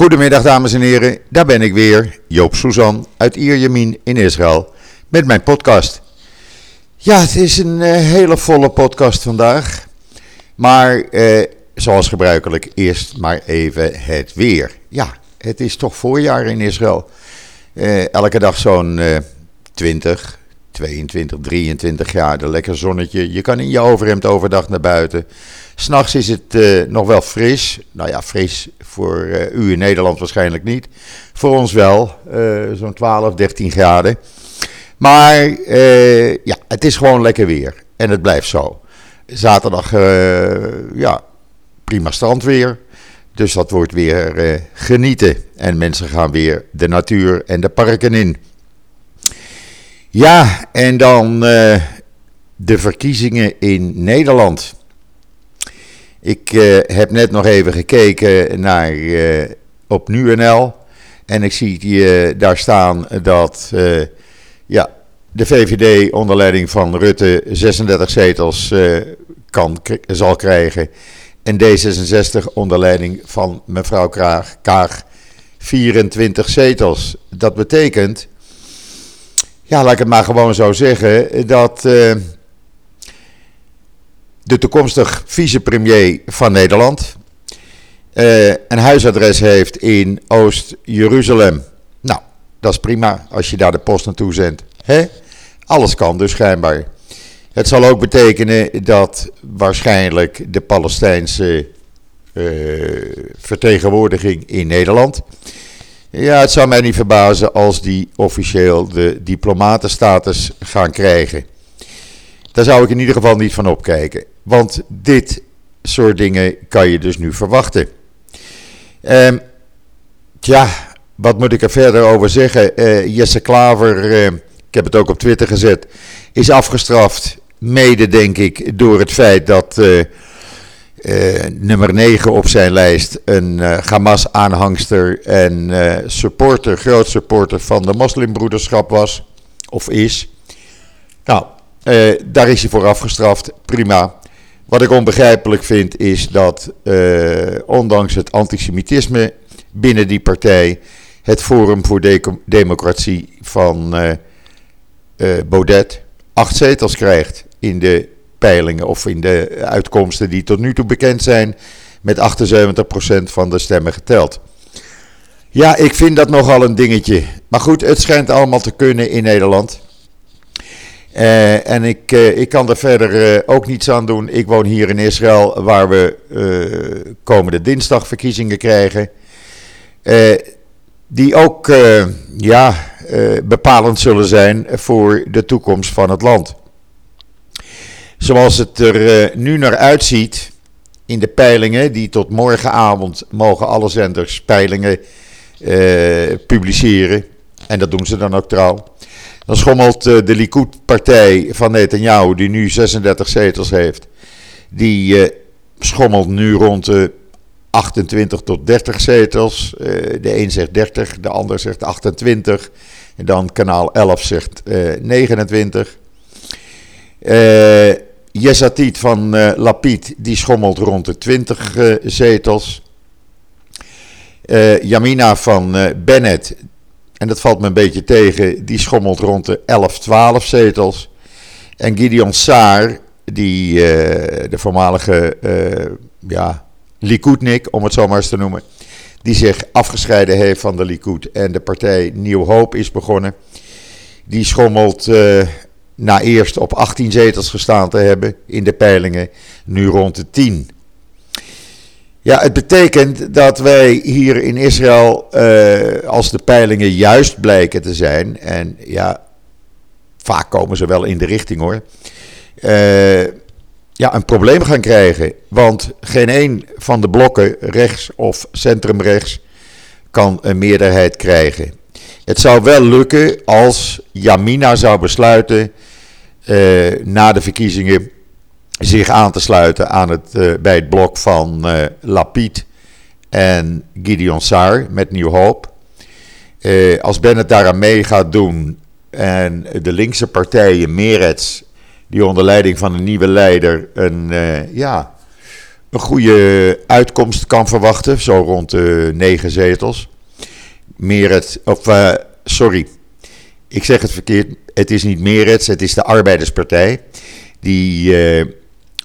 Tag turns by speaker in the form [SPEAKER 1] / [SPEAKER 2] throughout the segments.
[SPEAKER 1] Goedemiddag dames en heren, daar ben ik weer, Joop Suzan uit Ierjemien in Israël met mijn podcast. Ja, het is een eh, hele volle podcast vandaag, maar eh, zoals gebruikelijk eerst maar even het weer. Ja, het is toch voorjaar in Israël. Eh, elke dag zo'n eh, 20, 22, 23 graden, lekker zonnetje. Je kan in je overhemd overdag naar buiten. S'nachts is het eh, nog wel fris. Nou ja, fris voor eh, u in Nederland waarschijnlijk niet. Voor ons wel, eh, zo'n 12, 13 graden. Maar ja, het is gewoon lekker weer. En het blijft zo. Zaterdag, ja, prima strandweer. Dus dat wordt weer genieten. En mensen gaan weer de natuur en de parken in. Ja, en dan eh, de verkiezingen in Nederland. Ik eh, heb net nog even gekeken naar eh, op NuNL. En ik zie die, daar staan dat ja, de VVD onder leiding van Rutte 36 zetels kan, zal krijgen. En D66 onder leiding van mevrouw Kaag 24 zetels. Dat betekent, ja, laat ik het maar gewoon zo zeggen, dat uh, de toekomstig vicepremier van Nederland uh, een huisadres heeft in Oost-Jeruzalem. Nou, dat is prima als je daar de post naartoe zendt. Hè? Alles kan dus schijnbaar. Het zal ook betekenen dat waarschijnlijk de Palestijnse uh, vertegenwoordiging in Nederland. Ja, het zou mij niet verbazen als die officieel de diplomatenstatus gaan krijgen. Daar zou ik in ieder geval niet van opkijken. Want dit soort dingen kan je dus nu verwachten. Um, tja, wat moet ik er verder over zeggen? Uh, Jesse Klaver, uh, ik heb het ook op Twitter gezet, is afgestraft. Mede, denk ik, door het feit dat uh, nummer 9 op zijn lijst een Hamas-aanhangster en supporter, groot supporter van de moslimbroederschap was, of is. Nou, daar is hij voor afgestraft, prima. Wat ik onbegrijpelijk vind is dat, ondanks het antisemitisme binnen die partij, het Forum voor De Democratie van Baudet acht zetels krijgt in de peilingen of in de uitkomsten die tot nu toe bekend zijn, met 78% van de stemmen geteld. Ja, ik vind dat nogal een dingetje. Maar goed, het schijnt allemaal te kunnen in Nederland. Uh, en ik, uh, ik kan er verder uh, ook niets aan doen. Ik woon hier in Israël, waar we komende dinsdag verkiezingen krijgen. die ook ja, bepalend zullen zijn voor de toekomst van het land zoals het er uh, nu naar uitziet in de peilingen, die tot morgenavond mogen alle zenders peilingen uh, publiceren. En dat doen ze dan ook trouw. Dan schommelt uh, de Likud-partij van Netanyahu, die nu 36 zetels heeft, die schommelt nu rond de 28 tot 30 zetels. de een zegt 30, de ander zegt 28. En dan kanaal 11 zegt 29. Uh, Yesatit van uh, Lapid, die schommelt rond de 20 uh, zetels. Uh, Yamina van Bennett, en dat valt me een beetje tegen, die schommelt rond de 11, 12 zetels. En Gideon Saar, die de voormalige ja, Likudnik, om het zo maar eens te noemen, die zich afgescheiden heeft van de Likud en de partij Nieuw Hoop is begonnen. Die schommelt na eerst op 18 zetels gestaan te hebben in de peilingen, nu rond de 10. Ja, het betekent dat wij hier in Israël, uh, als de peilingen juist blijken te zijn, en ja, vaak komen ze wel in de richting hoor, uh, ja, een probleem gaan krijgen. Want geen een van de blokken, rechts of centrumrechts, kan een meerderheid krijgen. Het zou wel lukken als Jamina zou besluiten na de verkiezingen zich aan te sluiten aan het, uh, bij het blok van uh, Lapid en Gideon Saar met Nieuw Hoop. als Bennett daaraan mee gaat doen en de linkse partijen, Meretz, die onder leiding van een nieuwe leider een, ja, een goede uitkomst kan verwachten, zo rond de negen zetels. Meeret, of sorry, ik zeg het verkeerd, het is niet Meretz, het is de Arbeiderspartij. Die uh,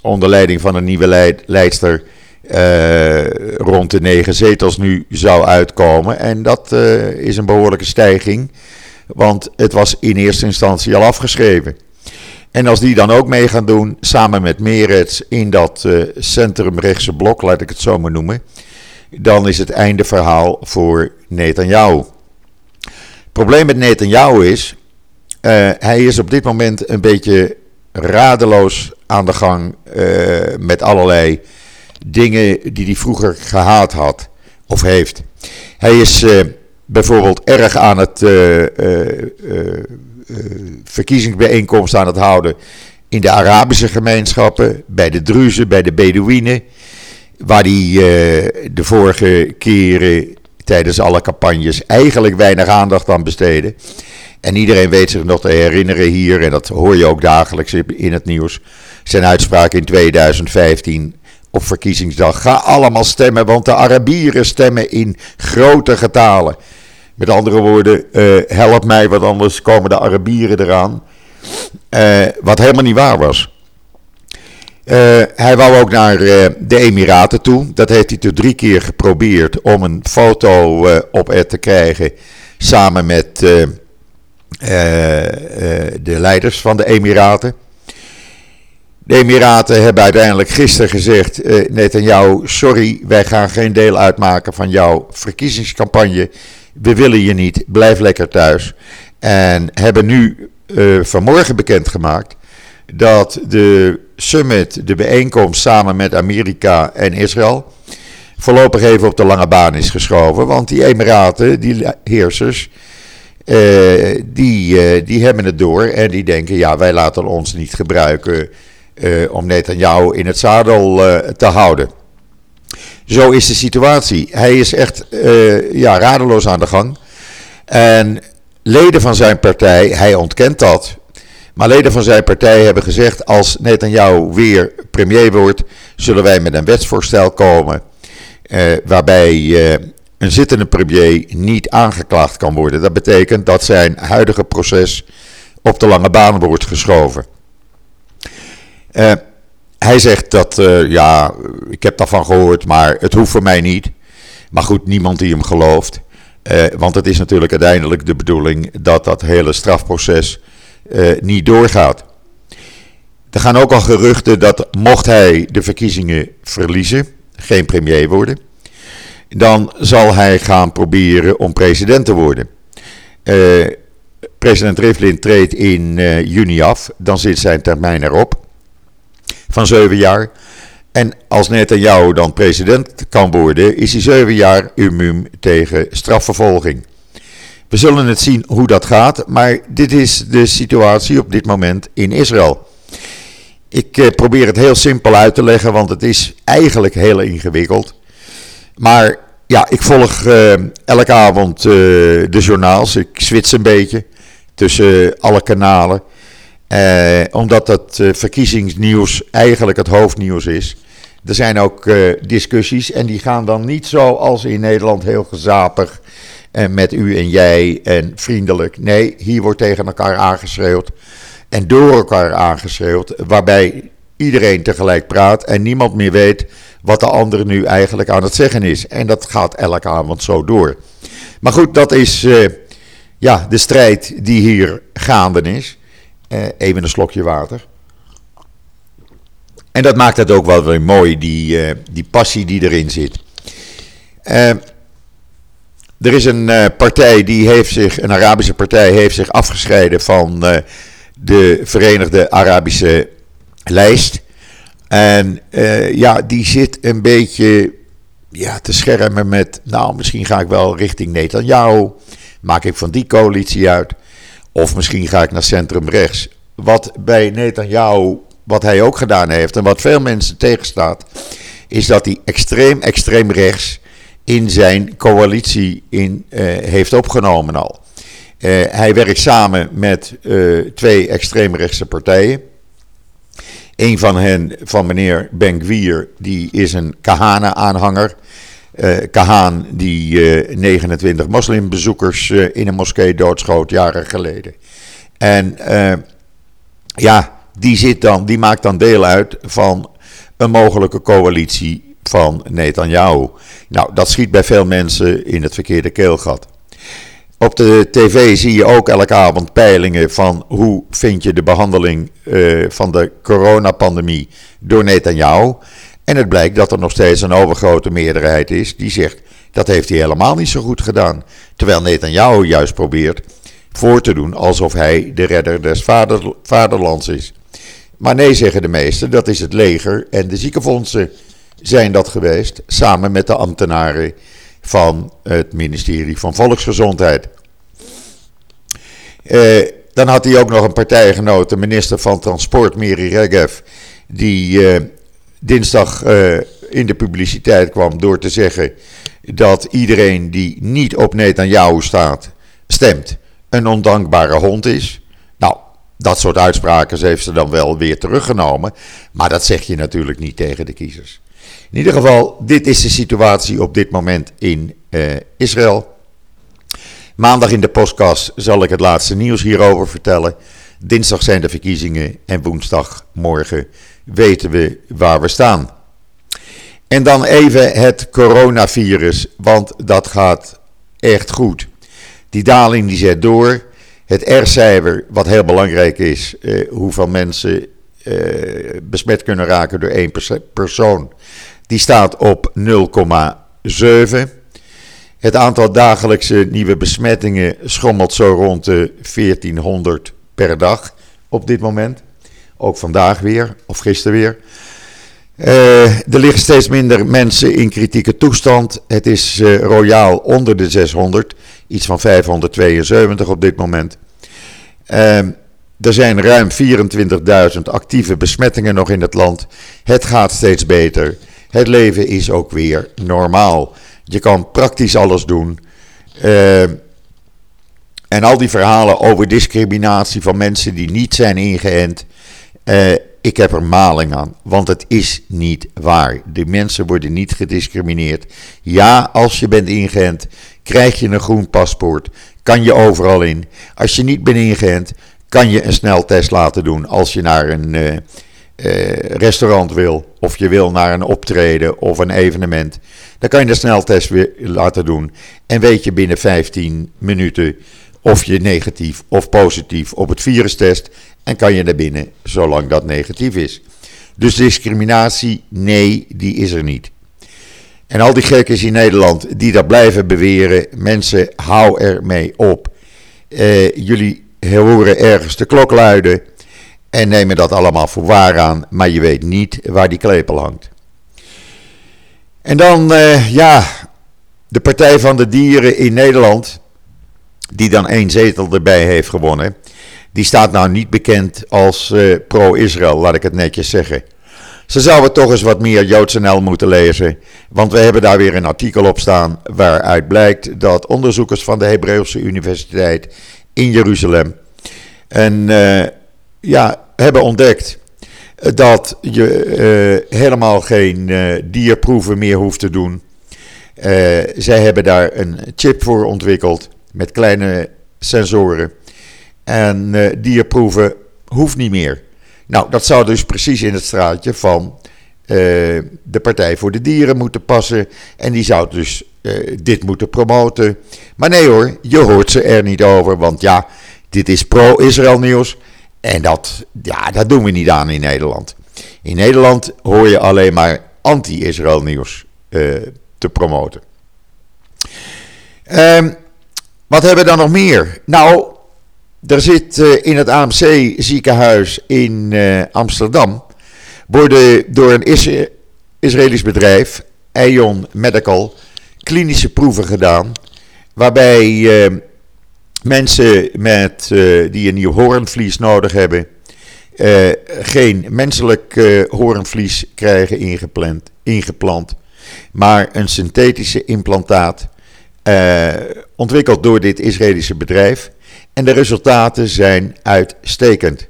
[SPEAKER 1] onder leiding van een nieuwe leid, leidster uh, rond de negen zetels nu zou uitkomen. En dat uh, is een behoorlijke stijging, want het was in eerste instantie al afgeschreven. En als die dan ook mee gaan doen, samen met Meretz in dat uh, centrumrechtse blok, laat ik het zo maar noemen, dan is het einde verhaal voor Netanyahu. Probleem met Netanyahu is, uh, hij is op dit moment een beetje radeloos aan de gang uh, met allerlei dingen die hij vroeger gehaat had of heeft. Hij is bijvoorbeeld erg aan het uh, verkiezingsbijeenkomst aan het houden in de Arabische gemeenschappen, bij de Druzen, bij de Bedouinen, waar hij de vorige keren tijdens alle campagnes eigenlijk weinig aandacht aan besteden. En iedereen weet zich nog te herinneren hier, en dat hoor je ook dagelijks in het nieuws, zijn uitspraak in 2015 op verkiezingsdag. Ga allemaal stemmen, want de Arabieren stemmen in grote getalen. Met andere woorden, uh, help mij, want anders komen de Arabieren eraan. Uh, wat helemaal niet waar was. Uh, hij wou ook naar de Emiraten toe. Dat heeft hij tot drie keer geprobeerd om een foto op er te krijgen. Samen met de leiders van de Emiraten. De Emiraten hebben uiteindelijk gisteren gezegd: Netanyahu, sorry, wij gaan geen deel uitmaken van jouw verkiezingscampagne we willen je niet, blijf lekker thuis. En hebben nu vanmorgen bekendgemaakt dat de summit, de bijeenkomst samen met Amerika en Israël, voorlopig even op de lange baan is geschoven. Want die Emiraten, die heersers, uh, die, uh, die hebben het door en die denken, ja, wij laten ons niet gebruiken om Netanyahu in het zadel te houden. Zo is de situatie. Hij is echt uh, ja, radeloos aan de gang. En leden van zijn partij, hij ontkent dat. Maar leden van zijn partij hebben gezegd: als Netanyahu weer premier wordt, zullen wij met een wetsvoorstel komen. Uh, waarbij uh, een zittende premier niet aangeklaagd kan worden. Dat betekent dat zijn huidige proces op de lange baan wordt geschoven. Uh, hij zegt dat, ja, ik heb daarvan gehoord, maar het hoeft voor mij niet. Maar goed, niemand die hem gelooft. Want het is natuurlijk uiteindelijk de bedoeling dat dat hele strafproces uh, niet doorgaat. Er gaan ook al geruchten dat mocht hij de verkiezingen verliezen, geen premier worden, dan zal hij gaan proberen om president te worden. president Rivlin treedt in juni af, dan zit zijn termijn erop van zeven jaar. En als Netanyahu dan president kan worden, is hij zeven jaar immuun tegen strafvervolging. We zullen het zien hoe dat gaat, maar dit is de situatie op dit moment in Israël. Ik eh, probeer het heel simpel uit te leggen, want het is eigenlijk heel ingewikkeld. Maar ja, ik volg uh, elke avond uh, de journaals. Ik switch een beetje tussen alle kanalen. Eh, omdat dat verkiezingsnieuws eigenlijk het hoofdnieuws is. Er zijn ook discussies en die gaan dan niet zo als in Nederland heel gezapig en met u en jij en vriendelijk. Nee, hier wordt tegen elkaar aangeschreeuwd en door elkaar aangeschreeuwd, waarbij iedereen tegelijk praat en niemand meer weet wat de ander nu eigenlijk aan het zeggen is. En dat gaat elke avond zo door. Maar goed, dat is ja, de strijd die hier gaande is. Uh, even een slokje water. En dat maakt het ook wel weer mooi, die, uh, die passie die erin zit. Er is een partij die heeft zich, een Arabische partij, heeft zich afgescheiden van de Verenigde Arabische lijst. En ja, die zit een beetje ja, te schermen met, nou, misschien ga ik wel richting Netanyahu. Maak ik van die coalitie uit. Of misschien ga ik naar centrum rechts. Wat bij Netanyahu, wat hij ook gedaan heeft en wat veel mensen tegenstaat, is dat hij extreem, extreem rechts in zijn coalitie in, uh, heeft opgenomen al. Uh, hij werkt samen met uh, twee extreemrechtse partijen. Een van hen, van meneer Ben die is een Kahana-aanhanger. Uh, Kahan die 29 moslimbezoekers in een moskee doodschoot jaren geleden. En ja, die, zit dan, die maakt dan deel uit van een mogelijke coalitie van Netanyahu. Nou, dat schiet bij veel mensen in het verkeerde keelgat. Op de tv zie je ook elke avond peilingen van hoe vind je de behandeling uh, van de coronapandemie door Netanyahu. En het blijkt dat er nog steeds een overgrote meerderheid is die zegt dat heeft hij helemaal niet zo goed gedaan. Terwijl Netanyahu juist probeert voor te doen alsof hij de redder des vader, vaderlands is. Maar nee, zeggen de meesten, dat is het leger en de ziekenfondsen zijn dat geweest, samen met de ambtenaren van het ministerie van Volksgezondheid. Eh, dan had hij ook nog een partijgenoot, de minister van Transport, Miri Regev, die eh, dinsdag eh, in de publiciteit kwam door te zeggen dat iedereen die niet op Netanyahu staat, stemt, een ondankbare hond is. Nou, dat soort uitspraken heeft ze dan wel weer teruggenomen, maar dat zeg je natuurlijk niet tegen de kiezers. In ieder geval, dit is de situatie op dit moment in uh, Israël. Maandag in de podcast zal ik het laatste nieuws hierover vertellen. Dinsdag zijn de verkiezingen en woensdagmorgen weten we waar we staan. En dan even het coronavirus, want dat gaat echt goed. Die daling die zet door. Het R-cijfer, wat heel belangrijk is, eh, hoeveel mensen eh, besmet kunnen raken door één persoon, die staat op 0,7. Het aantal dagelijkse nieuwe besmettingen schommelt zo rond de 1400 per dag op dit moment. Ook vandaag weer, of gisteren weer. Uh, er liggen steeds minder mensen in kritieke toestand. Het is uh, royaal onder de 600, iets van 572 op dit moment. Uh, er zijn ruim 24.000 actieve besmettingen nog in het land. Het gaat steeds beter. Het leven is ook weer normaal. Je kan praktisch alles doen. Uh, en al die verhalen over discriminatie van mensen die niet zijn ingeënt. Uh, ik heb er maling aan, want het is niet waar. De mensen worden niet gediscrimineerd. Ja, als je bent ingeënt, krijg je een groen paspoort, kan je overal in. Als je niet bent ingeënt, kan je een sneltest laten doen als je naar een uh, restaurant wil, of je wil naar een optreden of een evenement. Dan kan je de sneltest weer laten doen en weet je binnen 15 minuten of je negatief of positief op het virus test en kan je naar binnen zolang dat negatief is. Dus discriminatie, nee, die is er niet. En al die gekkers in Nederland die dat blijven beweren, mensen, hou ermee op. Uh, jullie horen ergens de klok luiden en nemen dat allemaal voor waar aan, maar je weet niet waar die klepel hangt. En dan, uh, ja, de Partij van de Dieren in Nederland, die dan één zetel erbij heeft gewonnen, die staat nou niet bekend als uh, pro-Israël, laat ik het netjes zeggen. Ze zouden toch eens wat meer JoodsNL moeten lezen, want we hebben daar weer een artikel op staan waaruit blijkt dat onderzoekers van de Hebreeuwse Universiteit in Jeruzalem en, uh, ja, hebben ontdekt dat je uh, helemaal geen dierproeven meer hoeft te doen. zij hebben daar een chip voor ontwikkeld met kleine sensoren. En dierproeven hoeft niet meer. Nou, dat zou dus precies in het straatje van de Partij voor de Dieren moeten passen. En die zou dus dit moeten promoten. Maar nee hoor, je hoort ze er niet over. Want ja, dit is pro-Israël nieuws. En dat, ja, dat doen we niet aan in Nederland. In Nederland hoor je alleen maar anti-Israël nieuws te promoten. Um, wat hebben we dan nog meer? Nou, er zit uh, in het AMC ziekenhuis in uh, Amsterdam. Worden door een Is Israëlisch bedrijf, Ion Medical, klinische proeven gedaan. Waarbij uh, mensen met, die een nieuw hoornvlies nodig hebben. geen menselijk hoornvlies krijgen ingeplant, ingeplant. Maar een synthetische implantaat. ontwikkeld door dit Israëlische bedrijf. En de resultaten zijn uitstekend.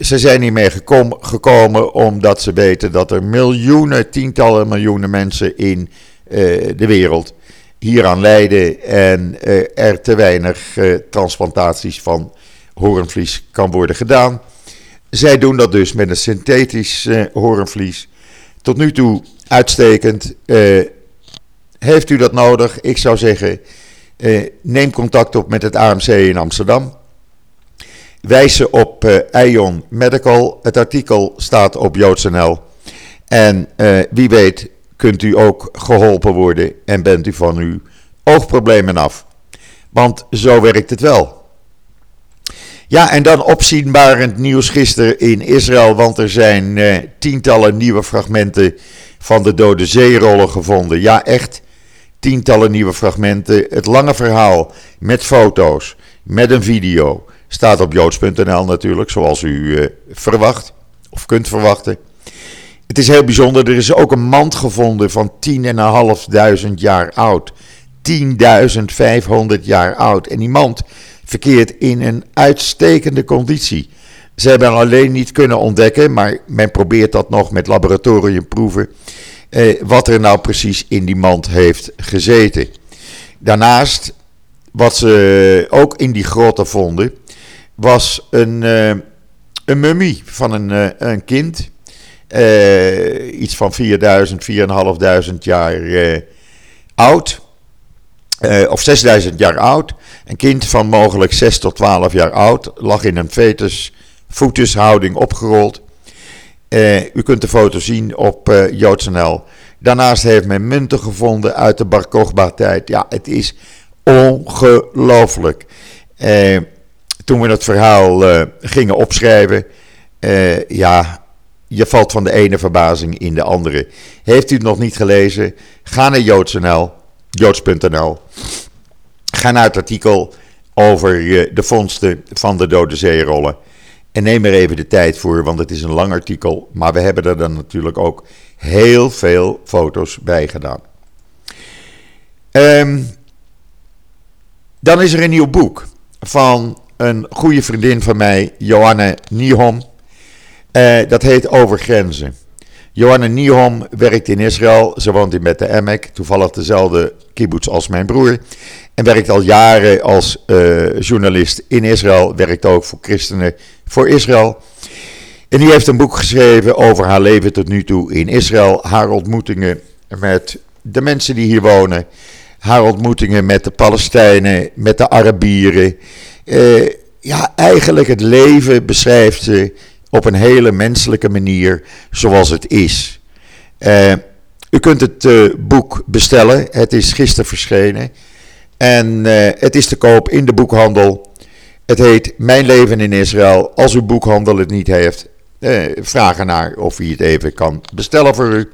[SPEAKER 1] ze zijn hiermee gekom, gekomen omdat ze weten dat er miljoenen, tientallen miljoenen mensen in de wereld hieraan lijden en er te weinig transplantaties van hoornvlies kan worden gedaan. Zij doen dat dus met een synthetisch hoornvlies. Tot nu toe uitstekend. heeft u dat nodig? Ik zou zeggen, neem contact op met het AMC in Amsterdam wijzen op uh, Ion Medical. Het artikel staat op JoodsNL. En wie weet kunt u ook geholpen worden en bent u van uw oogproblemen af. Want zo werkt het wel. Ja, en dan opzienbarend nieuws gisteren in Israël, want er zijn uh, tientallen nieuwe fragmenten van de Dode Zeerollen gevonden. Ja, echt tientallen nieuwe fragmenten. Het lange verhaal met foto's, met een video, Staat op joods.nl natuurlijk, zoals u uh, verwacht of kunt verwachten. Het is heel bijzonder, er is ook een mand gevonden van 10.500 jaar oud. 10.500 jaar oud. En die mand verkeert in een uitstekende conditie. Ze hebben alleen niet kunnen ontdekken, maar men probeert dat nog met laboratoriumproeven. Eh, wat er nou precies in die mand heeft gezeten. Daarnaast, wat ze ook in die grotten vonden, was een, uh, een mummie van een, uh, een kind. Uh, iets van 4000, 4500 jaar oud. of 6000 jaar oud. Een kind van mogelijk 6 tot 12 jaar oud. Lag in een fetus voetushouding opgerold. u kunt de foto zien op uh, JoodsNL. Daarnaast heeft men munten gevonden uit de Bar Kochba-tijd. Ja, het is ongelooflijk. Uh, toen we het verhaal uh, gingen opschrijven, uh, ja, je valt van de ene verbazing in de andere. Heeft u het nog niet gelezen? Ga naar joods.nl, joods.nl. Ga naar het artikel over uh, de vondsten van de dode zeerollen. En neem er even de tijd voor, want het is een lang artikel. Maar we hebben er dan natuurlijk ook heel veel foto's bij gedaan. Um, dan is er een nieuw boek van een goede vriendin van mij, Johanne Nihom. Uh, dat heet Over Grenzen. Johanne Nihom werkt in Israël. Ze woont in Bette Emek, toevallig dezelfde kibbutz als mijn broer. En werkt al jaren als uh, journalist in Israël. Werkt ook voor christenen voor Israël. En die heeft een boek geschreven over haar leven tot nu toe in Israël. Haar ontmoetingen met de mensen die hier wonen. Haar ontmoetingen met de Palestijnen, met de Arabieren. Uh, ja, eigenlijk het leven beschrijft ze op een hele menselijke manier zoals het is. Uh, u kunt het uh, boek bestellen. Het is gisteren verschenen. En het is te koop in de boekhandel. Het heet Mijn leven in Israël. Als uw boekhandel het niet heeft, vraag ernaar of hij het even kan bestellen voor u.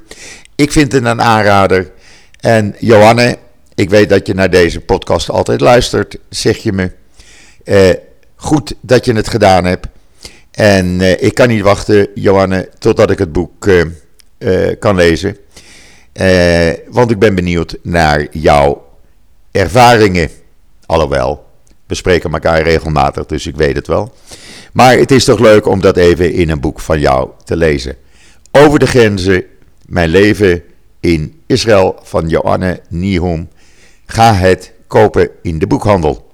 [SPEAKER 1] Ik vind het een aanrader. En Johanne, ik weet dat je naar deze podcast altijd luistert. Zeg je me. Uh, goed dat je het gedaan hebt. En uh, ik kan niet wachten, Johanne, totdat ik het boek uh, kan lezen. want ik ben benieuwd naar jouw ervaringen. Alhoewel, we spreken elkaar regelmatig, dus ik weet het wel. Maar het is toch leuk om dat even in een boek van jou te lezen. Over de grenzen, mijn leven in Israël van Johanne Nihum. Ga het kopen in de boekhandel.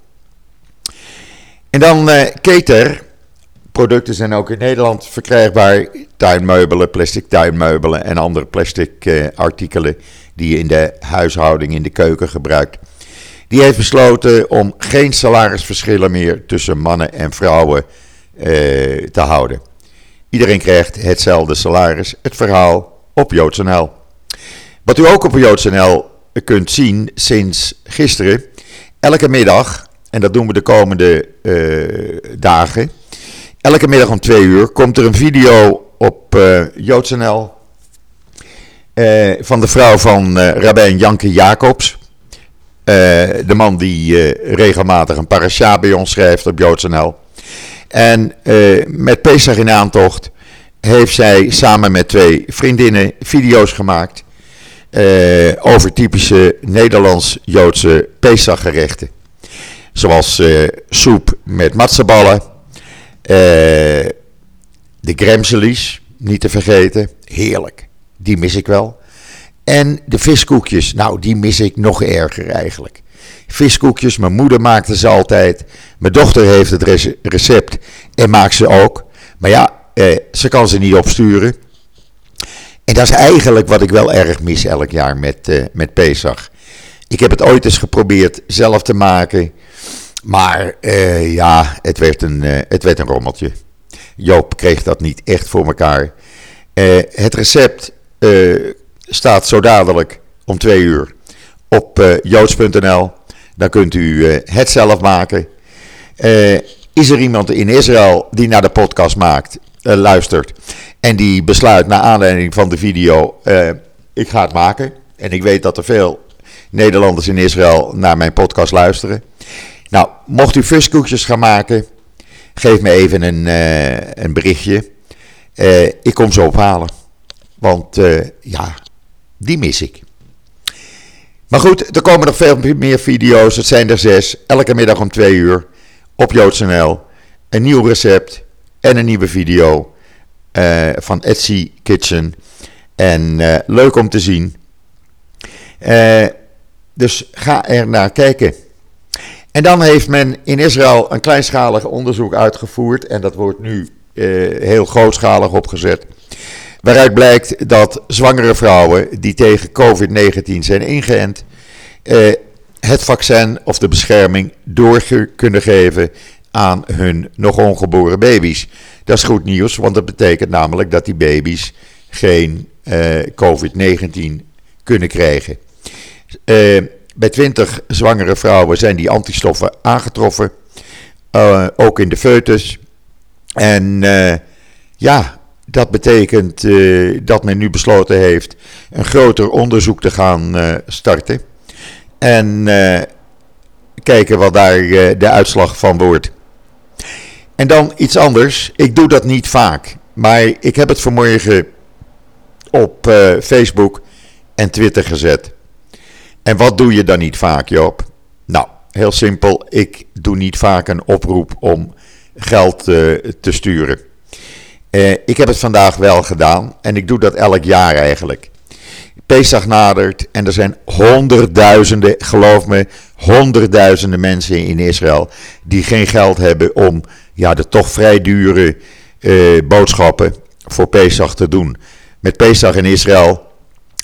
[SPEAKER 1] En dan uh, Keter. Producten zijn ook in Nederland verkrijgbaar. Tuinmeubelen, plastic tuinmeubelen en andere plastic uh, artikelen die je in de huishouding, in de keuken gebruikt. Die heeft besloten om geen salarisverschillen meer tussen mannen en vrouwen uh, te houden. Iedereen krijgt hetzelfde salaris. Het verhaal op JoodsNL. Wat u ook op JoodsNL kunt zien sinds gisteren. Elke middag en dat doen we de komende uh, dagen. Elke middag om twee uur komt er een video op uh, JoodsNL uh, van de vrouw van Rabijn Janke Jacobs. de man die regelmatig een parasha bij ons schrijft op JoodsNL. En met Pesach in aantocht heeft zij samen met twee vriendinnen video's gemaakt over typische Nederlands-Joodse Pesachgerechten. Zoals soep met matzeballen, de gremselies, niet te vergeten. Heerlijk. Die mis ik wel. En de viskoekjes, nou die mis ik nog erger eigenlijk. Viskoekjes, mijn moeder maakte ze altijd. Mijn dochter heeft het recept en maakt ze ook. Maar ja, eh, ze kan ze niet opsturen. En dat is eigenlijk wat ik wel erg mis elk jaar met, eh, met Pesach. Ik heb het ooit eens geprobeerd zelf te maken. Maar eh, ja, het werd, een, uh, het werd een rommeltje. Joop kreeg dat niet echt voor elkaar. Uh, het recept staat zo dadelijk om twee uur op joods.nl. Dan kunt u het zelf maken. is er iemand in Israël die naar de podcast maakt, luistert en die besluit naar aanleiding van de video: ik ga het maken. En ik weet dat er veel Nederlanders in Israël naar mijn podcast luisteren. Nou, mocht u viskoekjes gaan maken, geef me even een, uh, een berichtje. Uh, ik kom ze ophalen. Want uh, ja, die mis ik. Maar goed, er komen nog veel meer video's. Het zijn er zes. Elke middag om twee uur op JoodsNL. Een nieuw recept en een nieuwe video van Etsy Kitchen. En leuk om te zien. dus ga er naar kijken. En dan heeft men in Israël een kleinschalig onderzoek uitgevoerd. En dat wordt nu uh, heel grootschalig opgezet. Waaruit blijkt dat zwangere vrouwen die tegen COVID-19 zijn ingeënt. Uh, het vaccin of de bescherming door kunnen geven aan hun nog ongeboren baby's. Dat is goed nieuws, want dat betekent namelijk dat die baby's geen uh, COVID-19 kunnen krijgen. Uh, bij 20 zwangere vrouwen zijn die antistoffen aangetroffen. Uh, ook in de foetus. En uh, ja, dat betekent uh, dat men nu besloten heeft een groter onderzoek te gaan starten. En kijken wat daar de uitslag van wordt. En dan iets anders. Ik doe dat niet vaak. Maar ik heb het vanmorgen op Facebook en Twitter gezet. En wat doe je dan niet vaak, Joop? Nou, heel simpel. Ik doe niet vaak een oproep om geld uh, te sturen. Uh, ik heb het vandaag wel gedaan en ik doe dat elk jaar eigenlijk. Pesach nadert en er zijn honderdduizenden, geloof me, honderdduizenden mensen in Israël die geen geld hebben om ja, de toch vrij dure uh, boodschappen voor Pesach te doen. Met Pesach in Israël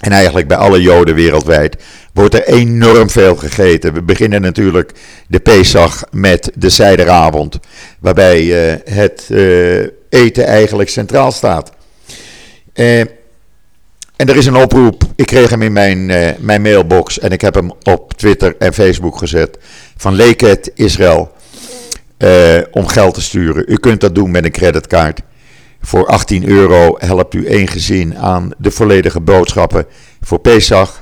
[SPEAKER 1] en eigenlijk bij alle Joden wereldwijd wordt er enorm veel gegeten. We beginnen natuurlijk de Pesach met de zijderavond, waarbij uh, het uh, eten eigenlijk centraal staat. Uh, en er is een oproep, ik kreeg hem in mijn, mijn mailbox en ik heb hem op Twitter en Facebook gezet, van Leket Israël, om geld te sturen. U kunt dat doen met een creditcard. Voor 18 euro helpt u één gezin aan de volledige boodschappen voor Pesach.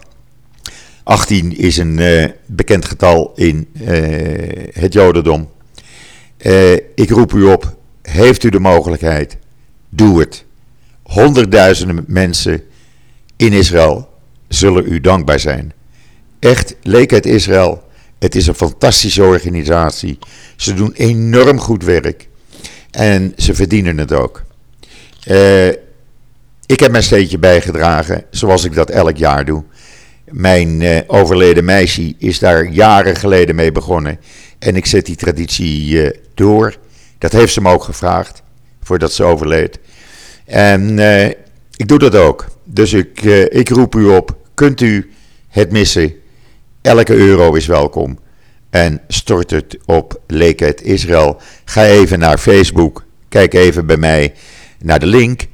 [SPEAKER 1] 18 is een uh, bekend getal in uh, het Jodendom. Uh, ik roep u op, heeft u de mogelijkheid, doe het. Honderdduizenden mensen in Israël zullen u dankbaar zijn. Echt, leek het Israël. Het is een fantastische organisatie. Ze doen enorm goed werk. En ze verdienen het ook. Uh, ik heb mijn steentje bijgedragen, zoals ik dat elk jaar doe. Mijn uh, overleden meisje is daar jaren geleden mee begonnen. En ik zet die traditie uh, door. Dat heeft ze me ook gevraagd, voordat ze overleed. En ik doe dat ook. Dus ik, ik roep u op, kunt u het missen? Elke euro is welkom. En stort het op Leekheid Israël. Ga even naar Facebook. Kijk even bij mij naar de link.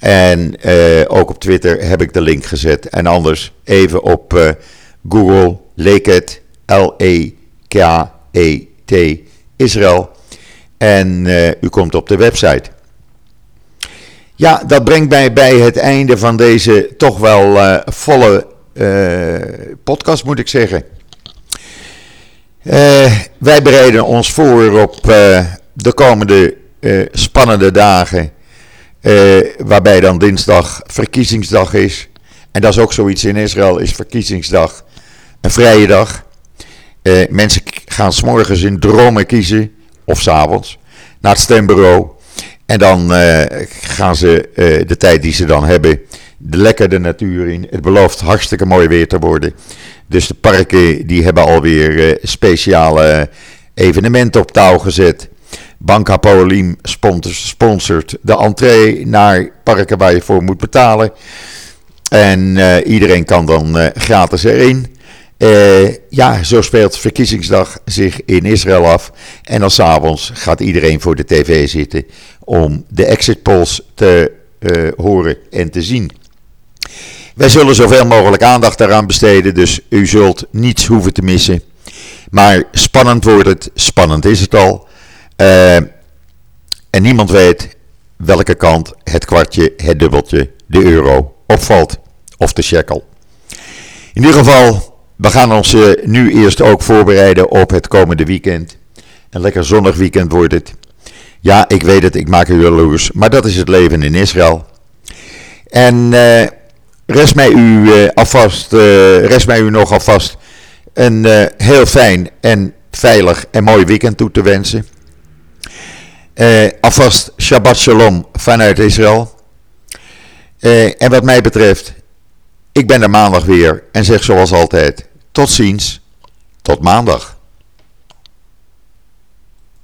[SPEAKER 1] En uh, ook op Twitter heb ik de link gezet. En anders even op uh, Google Leket, L-E-K-E-T, Israël. En uh, u komt op de website. Ja, dat brengt mij bij het einde van deze toch wel volle podcast, moet ik zeggen. wij bereiden ons voor op de komende spannende dagen uh, waarbij dan dinsdag verkiezingsdag is. En dat is ook zoiets in Israël, is verkiezingsdag een vrije dag. Uh, mensen gaan s'morgens in dromen kiezen, of s'avonds, naar het stembureau. En dan gaan ze de tijd die ze dan hebben, de lekker de natuur in. Het belooft hartstikke mooi weer te worden. Dus de parken die hebben alweer speciale evenementen op touw gezet. Banca Paulim sponsort de entree naar parken waar je voor moet betalen. En uh, iedereen kan dan uh, gratis erin. Uh, ja, zo speelt verkiezingsdag zich in Israël af. En dan s'avonds gaat iedereen voor de tv zitten om de exit polls te horen en te zien. Wij zullen zoveel mogelijk aandacht daaraan besteden, dus u zult niets hoeven te missen. Maar spannend wordt het, spannend is het al. Uh, en niemand weet welke kant het kwartje, het dubbeltje, de euro opvalt. Of de shekel. In ieder geval, we gaan ons uh, nu eerst ook voorbereiden op het komende weekend. Een lekker zonnig weekend wordt het. Ja, ik weet het, ik maak u jaloers, maar dat is het leven in Israël. En uh, rest, mij u, alvast, rest mij u nog alvast een heel fijn en veilig en mooi weekend toe te wensen. Uh, alvast Shabbat Shalom vanuit Israël. Uh, en wat mij betreft, ik ben er maandag weer en zeg zoals altijd: tot ziens, tot maandag.